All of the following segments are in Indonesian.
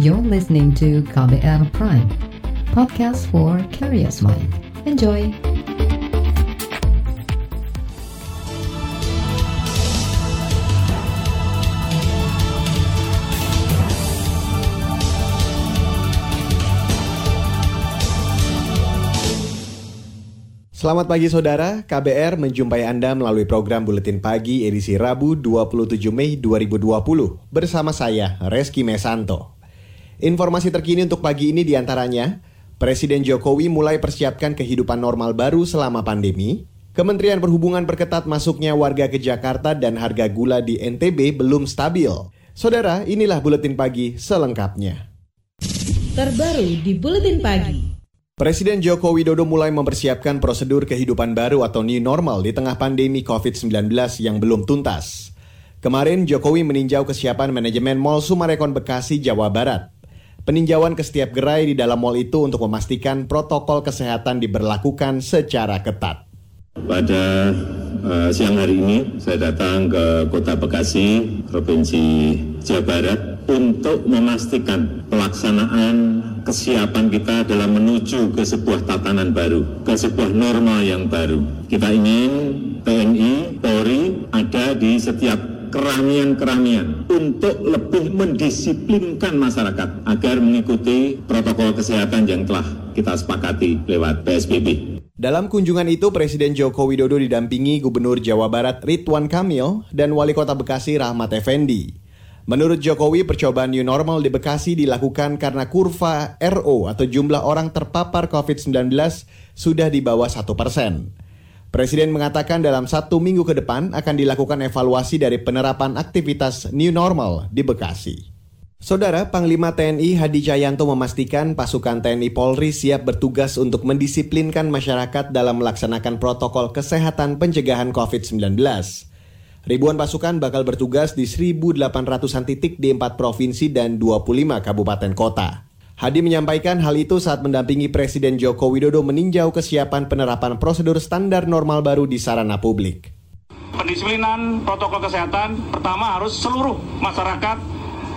You're listening to KBR Prime, podcast for curious mind. Enjoy! Selamat pagi saudara, KBR menjumpai Anda melalui program Buletin Pagi edisi Rabu 27 Mei 2020 bersama saya, Reski Mesanto. Informasi terkini untuk pagi ini di antaranya, Presiden Jokowi mulai persiapkan kehidupan normal baru selama pandemi, Kementerian Perhubungan perketat masuknya warga ke Jakarta dan harga gula di NTB belum stabil. Saudara, inilah Buletin Pagi selengkapnya. Terbaru di Buletin Pagi. Presiden Joko Widodo mulai mempersiapkan prosedur kehidupan baru atau new normal di tengah pandemi COVID-19 yang belum tuntas. Kemarin Jokowi meninjau kesiapan manajemen Mall Sumarekon Bekasi, Jawa Barat. Peninjauan ke setiap gerai di dalam mall itu untuk memastikan protokol kesehatan diberlakukan secara ketat. Pada uh, siang hari ini saya datang ke Kota Bekasi, Provinsi Jawa Barat untuk memastikan pelaksanaan kesiapan kita dalam menuju ke sebuah tatanan baru, ke sebuah normal yang baru. Kita ingin TNI, Polri ada di setiap keramian-keramian untuk lebih mendisiplinkan masyarakat agar mengikuti protokol kesehatan yang telah kita sepakati lewat PSBB. Dalam kunjungan itu, Presiden Joko Widodo didampingi Gubernur Jawa Barat Ridwan Kamil dan Wali Kota Bekasi Rahmat Effendi. Menurut Jokowi, percobaan new normal di Bekasi dilakukan karena kurva RO atau jumlah orang terpapar COVID-19 sudah di bawah satu persen. Presiden mengatakan dalam satu minggu ke depan akan dilakukan evaluasi dari penerapan aktivitas new normal di Bekasi. Saudara Panglima TNI Hadi Cahyanto memastikan pasukan TNI Polri siap bertugas untuk mendisiplinkan masyarakat dalam melaksanakan protokol kesehatan pencegahan COVID-19. Ribuan pasukan bakal bertugas di 1.800-an titik di 4 provinsi dan 25 kabupaten kota. Hadi menyampaikan hal itu saat mendampingi Presiden Joko Widodo meninjau kesiapan penerapan prosedur standar normal baru di sarana publik. Pendisiplinan protokol kesehatan pertama harus seluruh masyarakat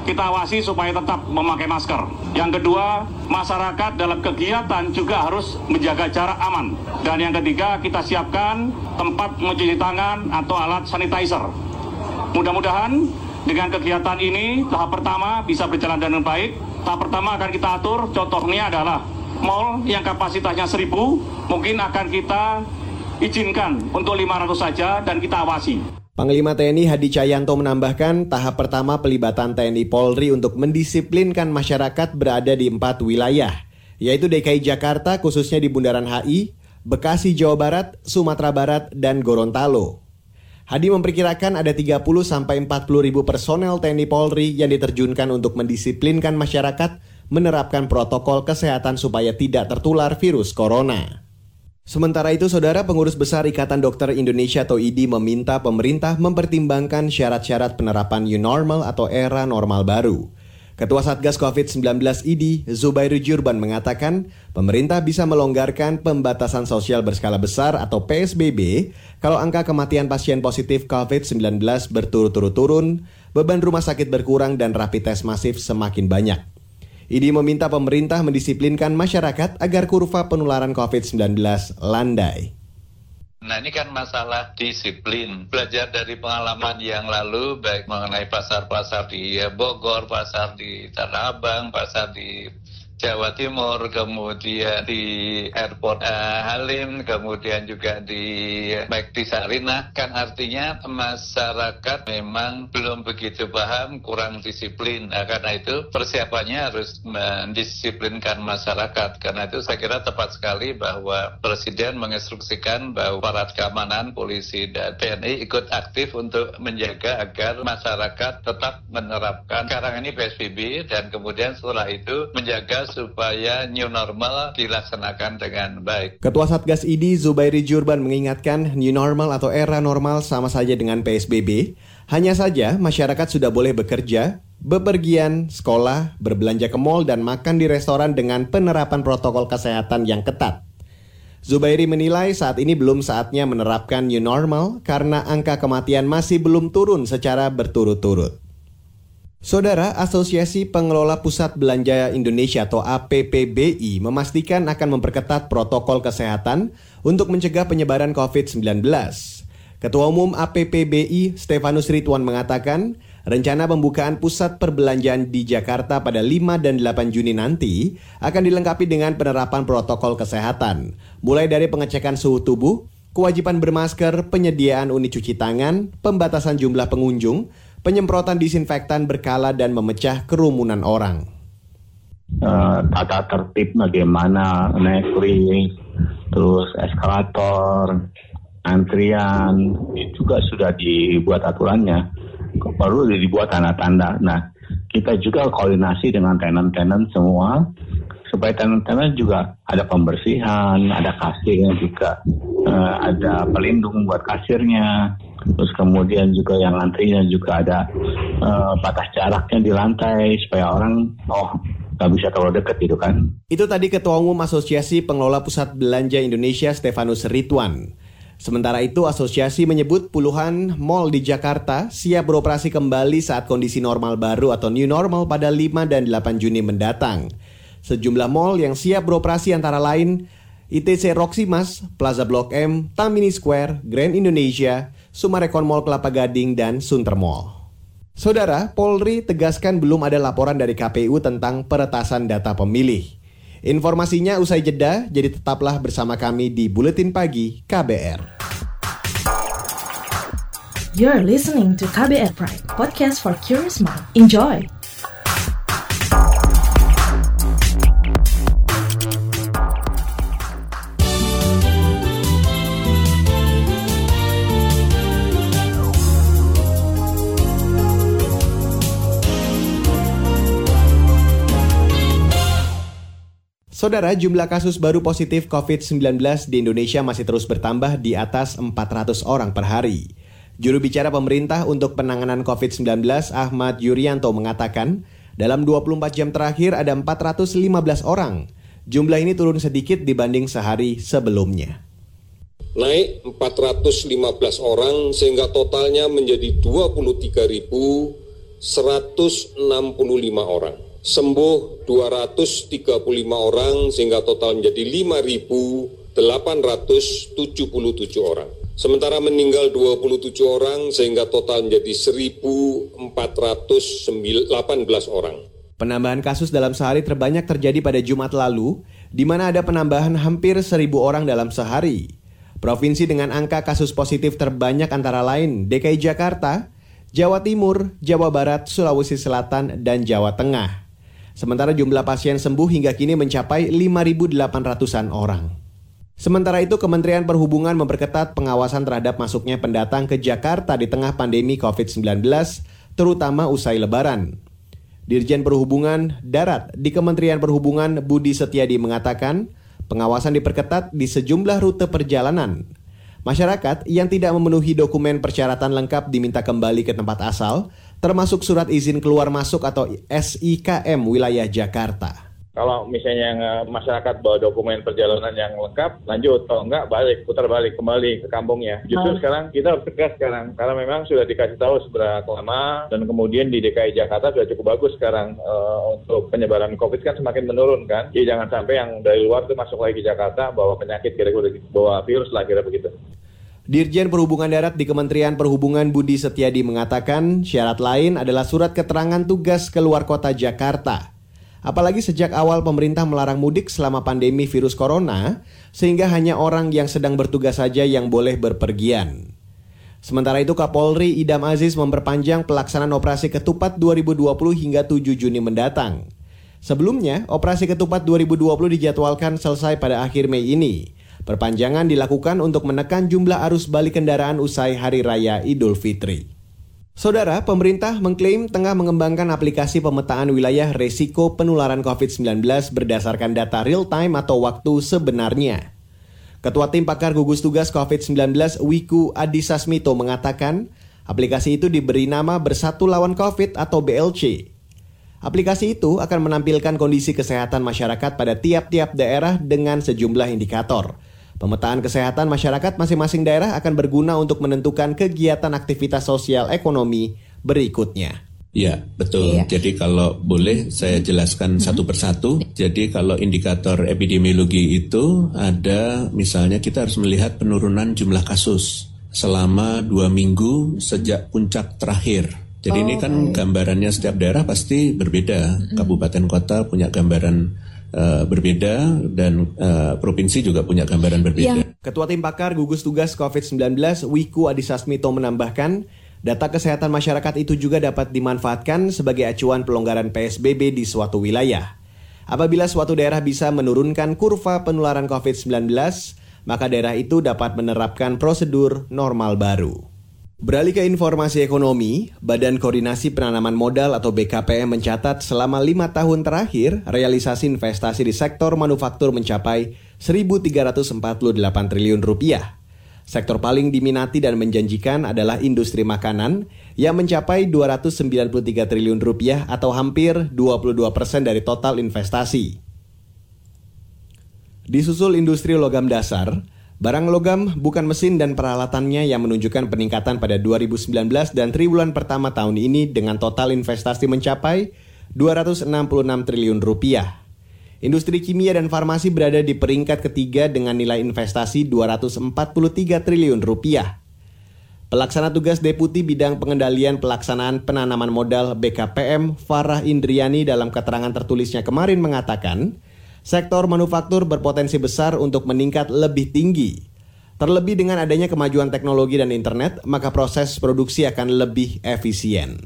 kita awasi supaya tetap memakai masker. Yang kedua, masyarakat dalam kegiatan juga harus menjaga jarak aman. Dan yang ketiga, kita siapkan tempat mencuci tangan atau alat sanitizer. Mudah-mudahan dengan kegiatan ini tahap pertama bisa berjalan dengan baik. Tahap pertama akan kita atur, contohnya adalah mall yang kapasitasnya 1000 mungkin akan kita izinkan untuk 500 saja dan kita awasi. Panglima TNI Hadi Cahyanto menambahkan tahap pertama pelibatan TNI Polri untuk mendisiplinkan masyarakat berada di empat wilayah, yaitu DKI Jakarta khususnya di Bundaran HI, Bekasi Jawa Barat, Sumatera Barat, dan Gorontalo. Hadi memperkirakan ada 30 sampai 40 ribu personel TNI Polri yang diterjunkan untuk mendisiplinkan masyarakat menerapkan protokol kesehatan supaya tidak tertular virus corona. Sementara itu, Saudara Pengurus Besar Ikatan Dokter Indonesia atau IDI meminta pemerintah mempertimbangkan syarat-syarat penerapan new normal atau era normal baru. Ketua Satgas COVID-19 IDI, Zubairu Jurban mengatakan, pemerintah bisa melonggarkan pembatasan sosial berskala besar atau PSBB kalau angka kematian pasien positif COVID-19 berturut-turut turun, beban rumah sakit berkurang dan rapid test masif semakin banyak. IDI meminta pemerintah mendisiplinkan masyarakat agar kurva penularan COVID-19 landai. Nah ini kan masalah disiplin. Belajar dari pengalaman yang lalu, baik mengenai pasar-pasar di Bogor, pasar di Tanah Abang, pasar di Jawa Timur, kemudian di Airport uh, Halim, kemudian juga di baik di kan artinya masyarakat memang belum begitu paham, kurang disiplin. Nah, karena itu persiapannya harus mendisiplinkan masyarakat. Karena itu saya kira tepat sekali bahwa Presiden menginstruksikan bahwa aparat keamanan, polisi dan TNI ikut aktif untuk menjaga agar masyarakat tetap menerapkan sekarang ini PSBB dan kemudian setelah itu menjaga supaya new normal dilaksanakan dengan baik. Ketua Satgas ID Zubairi Jurban mengingatkan new normal atau era normal sama saja dengan PSBB. Hanya saja masyarakat sudah boleh bekerja, bepergian, sekolah, berbelanja ke mall dan makan di restoran dengan penerapan protokol kesehatan yang ketat. Zubairi menilai saat ini belum saatnya menerapkan new normal karena angka kematian masih belum turun secara berturut-turut. Saudara, Asosiasi Pengelola Pusat Belanja Indonesia atau APPBI memastikan akan memperketat protokol kesehatan untuk mencegah penyebaran COVID-19. Ketua Umum APPBI Stefanus Ridwan mengatakan, rencana pembukaan pusat perbelanjaan di Jakarta pada 5 dan 8 Juni nanti akan dilengkapi dengan penerapan protokol kesehatan, mulai dari pengecekan suhu tubuh, kewajiban bermasker, penyediaan unit cuci tangan, pembatasan jumlah pengunjung, penyemprotan disinfektan berkala dan memecah kerumunan orang. Uh, tata tertib bagaimana naik lift, terus eskalator, antrian, juga sudah dibuat aturannya. Perlu dibuat tanda-tanda. Nah, kita juga koordinasi dengan tenan-tenan semua supaya tenan-tenan juga ada pembersihan, ada kasirnya juga, uh, ada pelindung buat kasirnya, Terus kemudian juga yang antrinya juga ada uh, batas jaraknya di lantai supaya orang oh nggak bisa terlalu dekat gitu kan. Itu tadi Ketua Umum Asosiasi Pengelola Pusat Belanja Indonesia Stefanus Ridwan. Sementara itu, asosiasi menyebut puluhan mall di Jakarta siap beroperasi kembali saat kondisi normal baru atau new normal pada 5 dan 8 Juni mendatang. Sejumlah mall yang siap beroperasi antara lain ITC Roximas, Plaza Blok M, Tamini Square, Grand Indonesia, Sumarekon Mall Kelapa Gading, dan Sunter Mall. Saudara, Polri tegaskan belum ada laporan dari KPU tentang peretasan data pemilih. Informasinya usai jeda, jadi tetaplah bersama kami di Buletin Pagi KBR. You're listening to KBR Pride, podcast for curious mind. Enjoy! Saudara, jumlah kasus baru positif COVID-19 di Indonesia masih terus bertambah di atas 400 orang per hari. Juru bicara pemerintah untuk penanganan COVID-19 Ahmad Yuryanto mengatakan, dalam 24 jam terakhir ada 415 orang. Jumlah ini turun sedikit dibanding sehari sebelumnya. Naik 415 orang sehingga totalnya menjadi 23.165 orang sembuh 235 orang sehingga total menjadi 5.877 orang. Sementara meninggal 27 orang sehingga total menjadi 1.418 orang. Penambahan kasus dalam sehari terbanyak terjadi pada Jumat lalu, di mana ada penambahan hampir 1.000 orang dalam sehari. Provinsi dengan angka kasus positif terbanyak antara lain DKI Jakarta, Jawa Timur, Jawa Barat, Sulawesi Selatan, dan Jawa Tengah. Sementara jumlah pasien sembuh hingga kini mencapai 5.800-an orang. Sementara itu, Kementerian Perhubungan memperketat pengawasan terhadap masuknya pendatang ke Jakarta di tengah pandemi COVID-19, terutama usai Lebaran. Dirjen Perhubungan Darat di Kementerian Perhubungan Budi Setiadi mengatakan, pengawasan diperketat di sejumlah rute perjalanan. Masyarakat yang tidak memenuhi dokumen persyaratan lengkap diminta kembali ke tempat asal, termasuk surat izin keluar masuk atau SIKM wilayah Jakarta. Kalau misalnya masyarakat bawa dokumen perjalanan yang lengkap, lanjut. Kalau enggak, balik, putar balik, kembali ke kampungnya. Justru hmm. sekarang kita harus tegas sekarang. Karena memang sudah dikasih tahu seberapa lama, dan kemudian di DKI Jakarta sudah cukup bagus sekarang uh, untuk penyebaran COVID kan semakin menurun kan. Jadi jangan sampai yang dari luar itu masuk lagi ke Jakarta, bawa penyakit kira-kira, bawa virus lah kira begitu. Dirjen Perhubungan Darat di Kementerian Perhubungan Budi Setiadi mengatakan syarat lain adalah surat keterangan tugas keluar kota Jakarta. Apalagi sejak awal pemerintah melarang mudik selama pandemi virus corona, sehingga hanya orang yang sedang bertugas saja yang boleh berpergian. Sementara itu Kapolri Idam Aziz memperpanjang pelaksanaan operasi ketupat 2020 hingga 7 Juni mendatang. Sebelumnya, operasi ketupat 2020 dijadwalkan selesai pada akhir Mei ini. Perpanjangan dilakukan untuk menekan jumlah arus balik kendaraan usai Hari Raya Idul Fitri. Saudara, pemerintah mengklaim tengah mengembangkan aplikasi pemetaan wilayah resiko penularan COVID-19 berdasarkan data real-time atau waktu sebenarnya. Ketua Tim Pakar Gugus Tugas COVID-19 Wiku Adisasmito mengatakan, aplikasi itu diberi nama Bersatu Lawan COVID atau BLC. Aplikasi itu akan menampilkan kondisi kesehatan masyarakat pada tiap-tiap daerah dengan sejumlah indikator, Pemetaan kesehatan masyarakat masing-masing daerah akan berguna untuk menentukan kegiatan aktivitas sosial ekonomi berikutnya. Ya, betul. Iya. Jadi kalau boleh saya jelaskan hmm. satu persatu. Jadi kalau indikator epidemiologi itu ada misalnya kita harus melihat penurunan jumlah kasus selama dua minggu sejak puncak terakhir. Jadi oh, ini kan okay. gambarannya setiap daerah pasti berbeda. Hmm. Kabupaten kota punya gambaran uh, berbeda dan uh, provinsi juga punya gambaran berbeda. Ya. Ketua Tim Pakar Gugus Tugas COVID-19 Wiku Adisasmito menambahkan Data kesehatan masyarakat itu juga dapat dimanfaatkan sebagai acuan pelonggaran PSBB di suatu wilayah. Apabila suatu daerah bisa menurunkan kurva penularan COVID-19, maka daerah itu dapat menerapkan prosedur normal baru. Beralih ke informasi ekonomi, Badan Koordinasi Penanaman Modal atau BKPM mencatat selama lima tahun terakhir, realisasi investasi di sektor manufaktur mencapai 1.348 triliun rupiah. Sektor paling diminati dan menjanjikan adalah industri makanan yang mencapai 293 triliun rupiah atau hampir 22 persen dari total investasi. Disusul industri logam dasar, barang logam bukan mesin dan peralatannya yang menunjukkan peningkatan pada 2019 dan triwulan pertama tahun ini dengan total investasi mencapai 266 triliun rupiah. Industri kimia dan farmasi berada di peringkat ketiga dengan nilai investasi 243 triliun rupiah. Pelaksana tugas Deputi Bidang Pengendalian Pelaksanaan Penanaman Modal BKPM Farah Indriani dalam keterangan tertulisnya kemarin mengatakan, sektor manufaktur berpotensi besar untuk meningkat lebih tinggi. Terlebih dengan adanya kemajuan teknologi dan internet, maka proses produksi akan lebih efisien.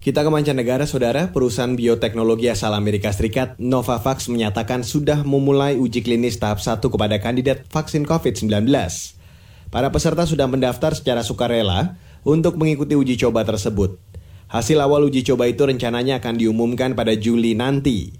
Kita ke mancanegara, saudara. Perusahaan bioteknologi asal Amerika Serikat, Novavax, menyatakan sudah memulai uji klinis tahap 1 kepada kandidat vaksin COVID-19. Para peserta sudah mendaftar secara sukarela untuk mengikuti uji coba tersebut. Hasil awal uji coba itu rencananya akan diumumkan pada Juli nanti.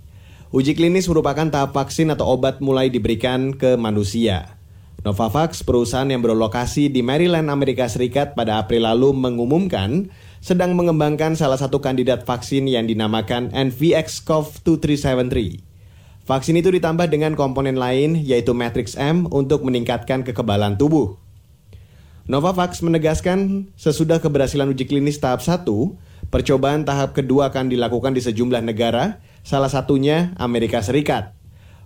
Uji klinis merupakan tahap vaksin atau obat mulai diberikan ke manusia. Novavax, perusahaan yang berlokasi di Maryland, Amerika Serikat pada April lalu mengumumkan sedang mengembangkan salah satu kandidat vaksin yang dinamakan NVX-CoV2373. Vaksin itu ditambah dengan komponen lain yaitu Matrix M untuk meningkatkan kekebalan tubuh. Novavax menegaskan sesudah keberhasilan uji klinis tahap 1, percobaan tahap kedua akan dilakukan di sejumlah negara, salah satunya Amerika Serikat.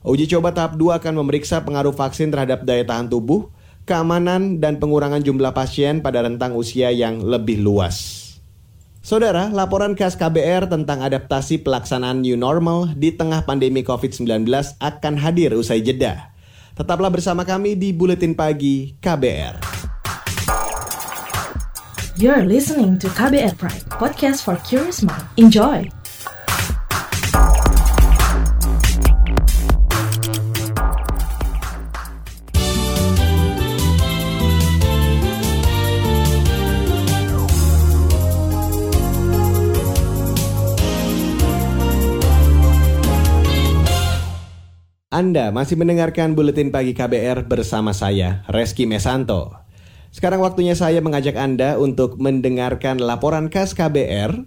Uji coba tahap 2 akan memeriksa pengaruh vaksin terhadap daya tahan tubuh, keamanan, dan pengurangan jumlah pasien pada rentang usia yang lebih luas. Saudara, laporan khas KBR tentang adaptasi pelaksanaan new normal di tengah pandemi COVID-19 akan hadir usai jeda. Tetaplah bersama kami di Buletin Pagi KBR. You're listening to KBR Pride, podcast for curious mind. Enjoy! Anda masih mendengarkan Buletin Pagi KBR bersama saya, Reski Mesanto. Sekarang waktunya saya mengajak Anda untuk mendengarkan laporan khas KBR.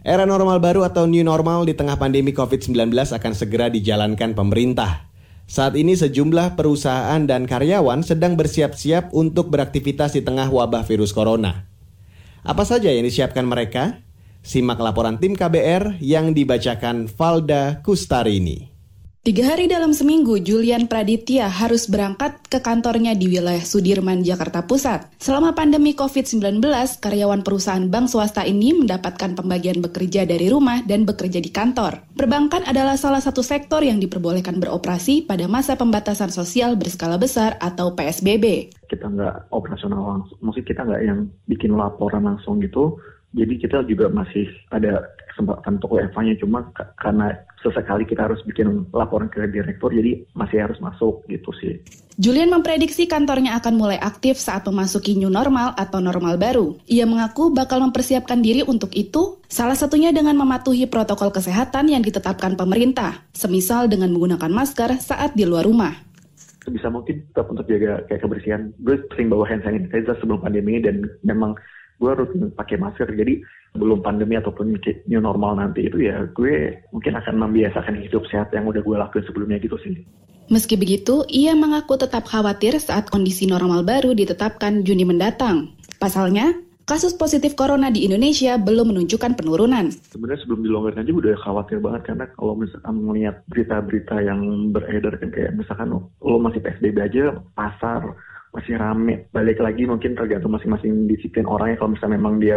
Era normal baru atau new normal di tengah pandemi COVID-19 akan segera dijalankan pemerintah. Saat ini sejumlah perusahaan dan karyawan sedang bersiap-siap untuk beraktivitas di tengah wabah virus corona. Apa saja yang disiapkan mereka? Simak laporan tim KBR yang dibacakan Valda Kustarini. Tiga hari dalam seminggu, Julian Praditya harus berangkat ke kantornya di wilayah Sudirman, Jakarta Pusat. Selama pandemi COVID-19, karyawan perusahaan bank swasta ini mendapatkan pembagian bekerja dari rumah dan bekerja di kantor. Perbankan adalah salah satu sektor yang diperbolehkan beroperasi pada masa pembatasan sosial berskala besar atau PSBB. Kita nggak operasional langsung, maksud kita nggak yang bikin laporan langsung gitu, jadi kita juga masih ada kesempatan untuk WFA-nya cuma karena sesekali kita harus bikin laporan ke direktur jadi masih harus masuk gitu sih. Julian memprediksi kantornya akan mulai aktif saat memasuki new normal atau normal baru. Ia mengaku bakal mempersiapkan diri untuk itu, salah satunya dengan mematuhi protokol kesehatan yang ditetapkan pemerintah, semisal dengan menggunakan masker saat di luar rumah bisa mungkin tetap untuk jaga kayak kebersihan. Gue sering bawa hand sanitizer sebelum pandemi dan memang gue rutin pakai masker. Jadi belum pandemi ataupun new normal nanti itu ya gue mungkin akan membiasakan hidup sehat yang udah gue lakuin sebelumnya gitu sih. Meski begitu, ia mengaku tetap khawatir saat kondisi normal baru ditetapkan Juni mendatang. Pasalnya, kasus positif corona di Indonesia belum menunjukkan penurunan. Sebenarnya sebelum dilonggarkan aja udah khawatir banget karena kalau misalkan melihat berita-berita yang beredar kan kayak misalkan lo masih PSBB aja pasar masih rame. Balik lagi mungkin tergantung masing-masing disiplin orangnya kalau misalnya memang dia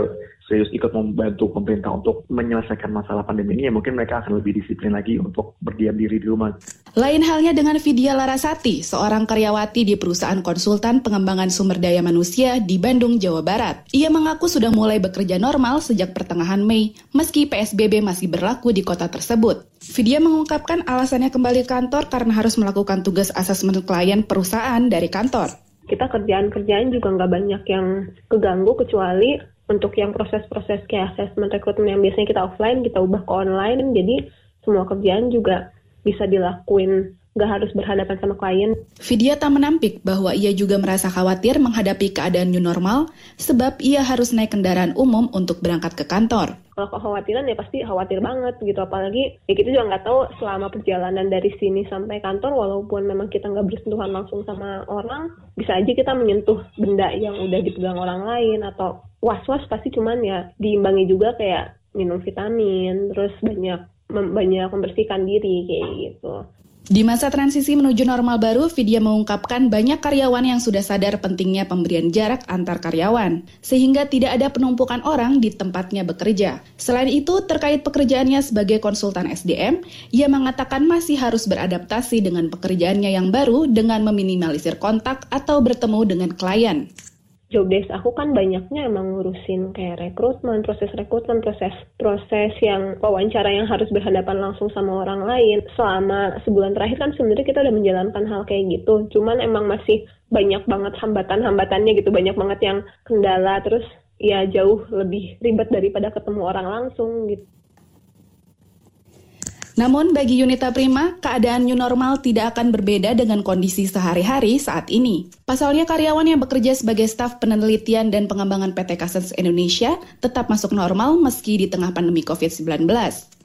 serius ikut membantu pemerintah untuk menyelesaikan masalah pandemi ini ya mungkin mereka akan lebih disiplin lagi untuk berdiam diri di rumah. Lain halnya dengan Vidya Larasati, seorang karyawati di perusahaan konsultan pengembangan sumber daya manusia di Bandung, Jawa Barat. Ia mengaku sudah mulai bekerja normal sejak pertengahan Mei, meski PSBB masih berlaku di kota tersebut. Vidya mengungkapkan alasannya kembali kantor karena harus melakukan tugas asesmen klien perusahaan dari kantor kita kerjaan-kerjaan juga nggak banyak yang keganggu kecuali untuk yang proses-proses kayak assessment rekrutmen yang biasanya kita offline kita ubah ke online. Jadi semua kerjaan juga bisa dilakuin nggak harus berhadapan sama klien. Vidya tak menampik bahwa ia juga merasa khawatir menghadapi keadaan new normal sebab ia harus naik kendaraan umum untuk berangkat ke kantor. Kalau kekhawatiran ya pasti khawatir banget gitu, apalagi ya kita juga nggak tahu selama perjalanan dari sini sampai kantor walaupun memang kita nggak bersentuhan langsung sama orang, bisa aja kita menyentuh benda yang udah dipegang orang lain atau was-was pasti cuman ya diimbangi juga kayak minum vitamin, terus banyak banyak membersihkan diri kayak gitu. Di masa transisi menuju normal baru, Vidya mengungkapkan banyak karyawan yang sudah sadar pentingnya pemberian jarak antar karyawan, sehingga tidak ada penumpukan orang di tempatnya bekerja. Selain itu, terkait pekerjaannya sebagai konsultan SDM, ia mengatakan masih harus beradaptasi dengan pekerjaannya yang baru dengan meminimalisir kontak atau bertemu dengan klien job desk aku kan banyaknya emang ngurusin kayak rekrutmen, proses rekrutmen, proses proses yang wawancara yang harus berhadapan langsung sama orang lain. Selama sebulan terakhir kan sebenarnya kita udah menjalankan hal kayak gitu. Cuman emang masih banyak banget hambatan-hambatannya gitu, banyak banget yang kendala terus ya jauh lebih ribet daripada ketemu orang langsung gitu. Namun bagi Yunita Prima, keadaan new normal tidak akan berbeda dengan kondisi sehari-hari saat ini. Pasalnya karyawan yang bekerja sebagai staf penelitian dan pengembangan PT Kasens Indonesia tetap masuk normal meski di tengah pandemi COVID-19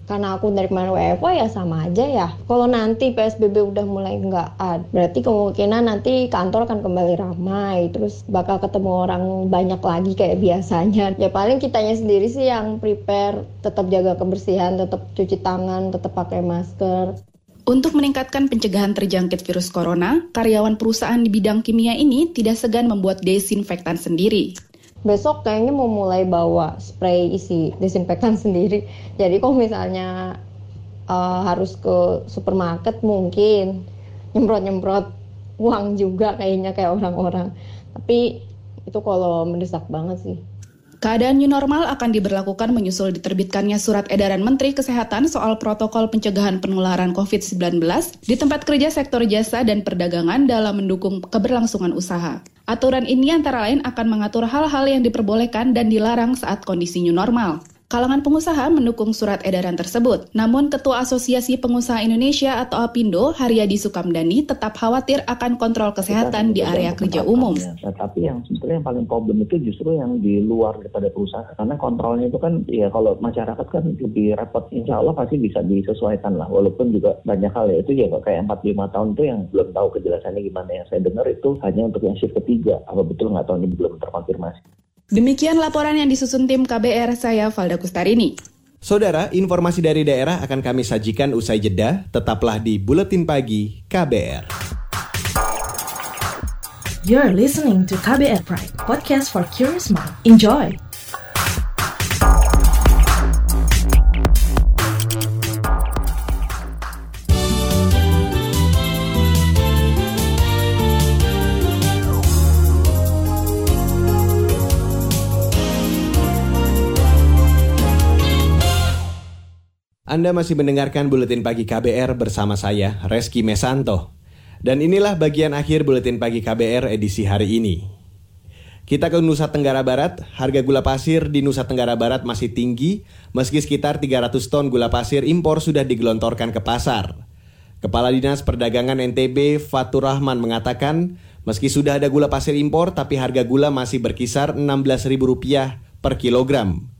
karena aku dari kemarin WFO ya sama aja ya. Kalau nanti PSBB udah mulai nggak ada, berarti kemungkinan nanti kantor akan kembali ramai, terus bakal ketemu orang banyak lagi kayak biasanya. Ya paling kitanya sendiri sih yang prepare, tetap jaga kebersihan, tetap cuci tangan, tetap pakai masker. Untuk meningkatkan pencegahan terjangkit virus corona, karyawan perusahaan di bidang kimia ini tidak segan membuat desinfektan sendiri besok kayaknya mau mulai bawa spray isi desinfektan sendiri. Jadi kalau misalnya uh, harus ke supermarket mungkin nyemprot-nyemprot uang juga kayaknya kayak orang-orang. Tapi itu kalau mendesak banget sih. Keadaan new normal akan diberlakukan menyusul diterbitkannya surat edaran Menteri Kesehatan soal protokol pencegahan penularan COVID-19 di tempat kerja sektor jasa dan perdagangan dalam mendukung keberlangsungan usaha. Aturan ini antara lain akan mengatur hal-hal yang diperbolehkan dan dilarang saat kondisi new normal. Kalangan pengusaha mendukung surat edaran tersebut. Namun Ketua Asosiasi Pengusaha Indonesia atau APindo, Haryadi Sukamdani, tetap khawatir akan kontrol kesehatan di area kerja umum. Ya, tapi yang sebetulnya yang paling problem itu justru yang di luar daripada perusahaan. Karena kontrolnya itu kan, ya kalau masyarakat kan lebih repot. Insya Allah pasti bisa disesuaikan lah. Walaupun juga banyak hal ya. Itu ya kayak 4-5 tahun itu yang belum tahu kejelasannya gimana. Yang saya dengar itu hanya untuk yang shift ketiga. Apa betul nggak tahu ini belum terkonfirmasi. Demikian laporan yang disusun tim KBR saya Valda Kustarini. Saudara, informasi dari daerah akan kami sajikan usai jeda. Tetaplah di Buletin Pagi KBR. You're listening to KBR Pride, podcast for curious mind. Enjoy! Anda masih mendengarkan Buletin Pagi KBR bersama saya, Reski Mesanto. Dan inilah bagian akhir Buletin Pagi KBR edisi hari ini. Kita ke Nusa Tenggara Barat, harga gula pasir di Nusa Tenggara Barat masih tinggi, meski sekitar 300 ton gula pasir impor sudah digelontorkan ke pasar. Kepala Dinas Perdagangan NTB Fatur Rahman mengatakan, meski sudah ada gula pasir impor, tapi harga gula masih berkisar Rp16.000 per kilogram.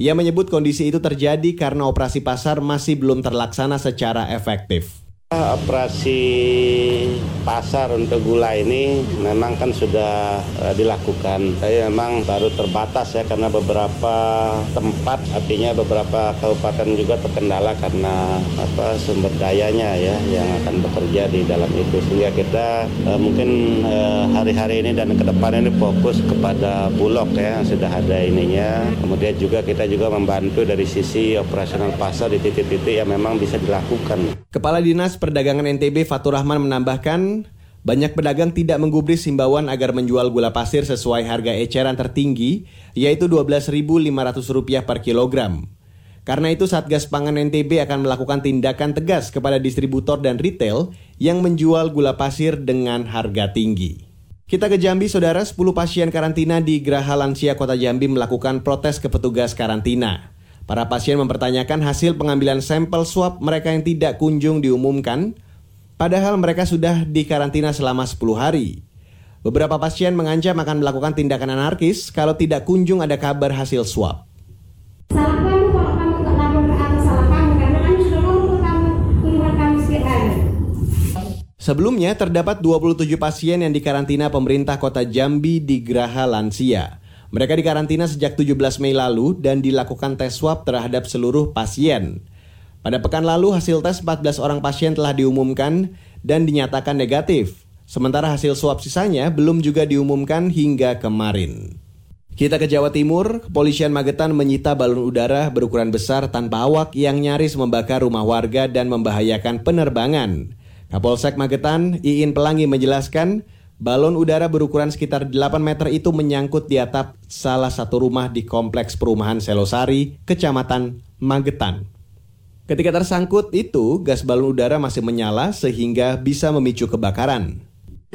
Ia menyebut kondisi itu terjadi karena operasi pasar masih belum terlaksana secara efektif. Operasi pasar untuk gula ini memang kan sudah uh, dilakukan. Tapi memang baru terbatas ya karena beberapa tempat artinya beberapa kabupaten juga terkendala karena apa sumber dayanya ya yang akan bekerja di dalam itu sehingga kita uh, mungkin hari-hari uh, ini dan ke depan ini fokus kepada bulog ya yang sudah ada ininya. Kemudian juga kita juga membantu dari sisi operasional pasar di titik-titik yang memang bisa dilakukan. Kepala Dinas Perdagangan NTB Fatur Rahman menambahkan, banyak pedagang tidak menggubris himbauan agar menjual gula pasir sesuai harga eceran tertinggi, yaitu Rp12.500 per kilogram. Karena itu Satgas Pangan NTB akan melakukan tindakan tegas kepada distributor dan retail yang menjual gula pasir dengan harga tinggi. Kita ke Jambi, saudara, 10 pasien karantina di Geraha Lansia Kota Jambi melakukan protes ke petugas karantina. Para pasien mempertanyakan hasil pengambilan sampel swab mereka yang tidak kunjung diumumkan, padahal mereka sudah dikarantina selama 10 hari. Beberapa pasien mengancam akan melakukan tindakan anarkis kalau tidak kunjung ada kabar hasil swab. Sebelumnya terdapat 27 pasien yang dikarantina pemerintah kota Jambi di Geraha Lansia. Mereka dikarantina sejak 17 Mei lalu dan dilakukan tes swab terhadap seluruh pasien. Pada pekan lalu hasil tes 14 orang pasien telah diumumkan dan dinyatakan negatif. Sementara hasil swab sisanya belum juga diumumkan hingga kemarin. Kita ke Jawa Timur, kepolisian Magetan menyita balon udara berukuran besar tanpa awak yang nyaris membakar rumah warga dan membahayakan penerbangan. Kapolsek Magetan, Iin Pelangi menjelaskan, Balon udara berukuran sekitar 8 meter itu menyangkut di atap salah satu rumah di kompleks perumahan Selosari, Kecamatan Magetan. Ketika tersangkut itu, gas balon udara masih menyala sehingga bisa memicu kebakaran.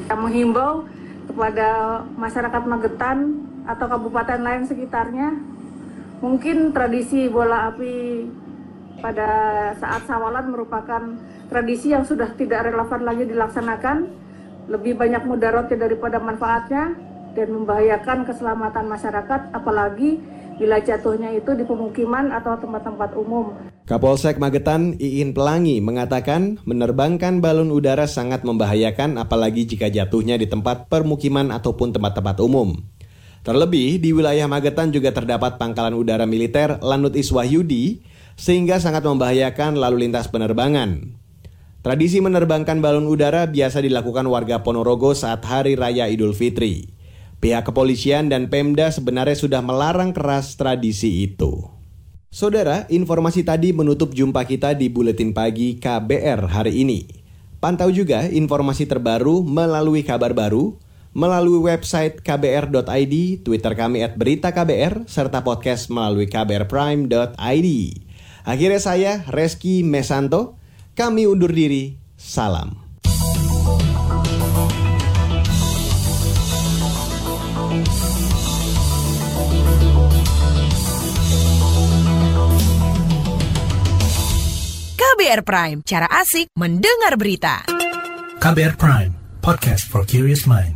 Kami himbau kepada masyarakat Magetan atau kabupaten lain sekitarnya, mungkin tradisi bola api pada saat sawalan merupakan tradisi yang sudah tidak relevan lagi dilaksanakan lebih banyak mudaratnya daripada manfaatnya dan membahayakan keselamatan masyarakat apalagi bila jatuhnya itu di pemukiman atau tempat-tempat umum. Kapolsek Magetan Iin Pelangi mengatakan menerbangkan balon udara sangat membahayakan apalagi jika jatuhnya di tempat permukiman ataupun tempat-tempat umum. Terlebih di wilayah Magetan juga terdapat pangkalan udara militer Lanut Iswahyudi sehingga sangat membahayakan lalu lintas penerbangan. Tradisi menerbangkan balon udara biasa dilakukan warga Ponorogo saat Hari Raya Idul Fitri. Pihak kepolisian dan Pemda sebenarnya sudah melarang keras tradisi itu. Saudara, informasi tadi menutup jumpa kita di Buletin Pagi KBR hari ini. Pantau juga informasi terbaru melalui kabar baru, melalui website kbr.id, Twitter kami at berita KBR, serta podcast melalui kbrprime.id. Akhirnya saya, Reski Mesanto, kami undur diri. Salam. KBR Prime, cara asik mendengar berita. KBR Prime, podcast for curious mind.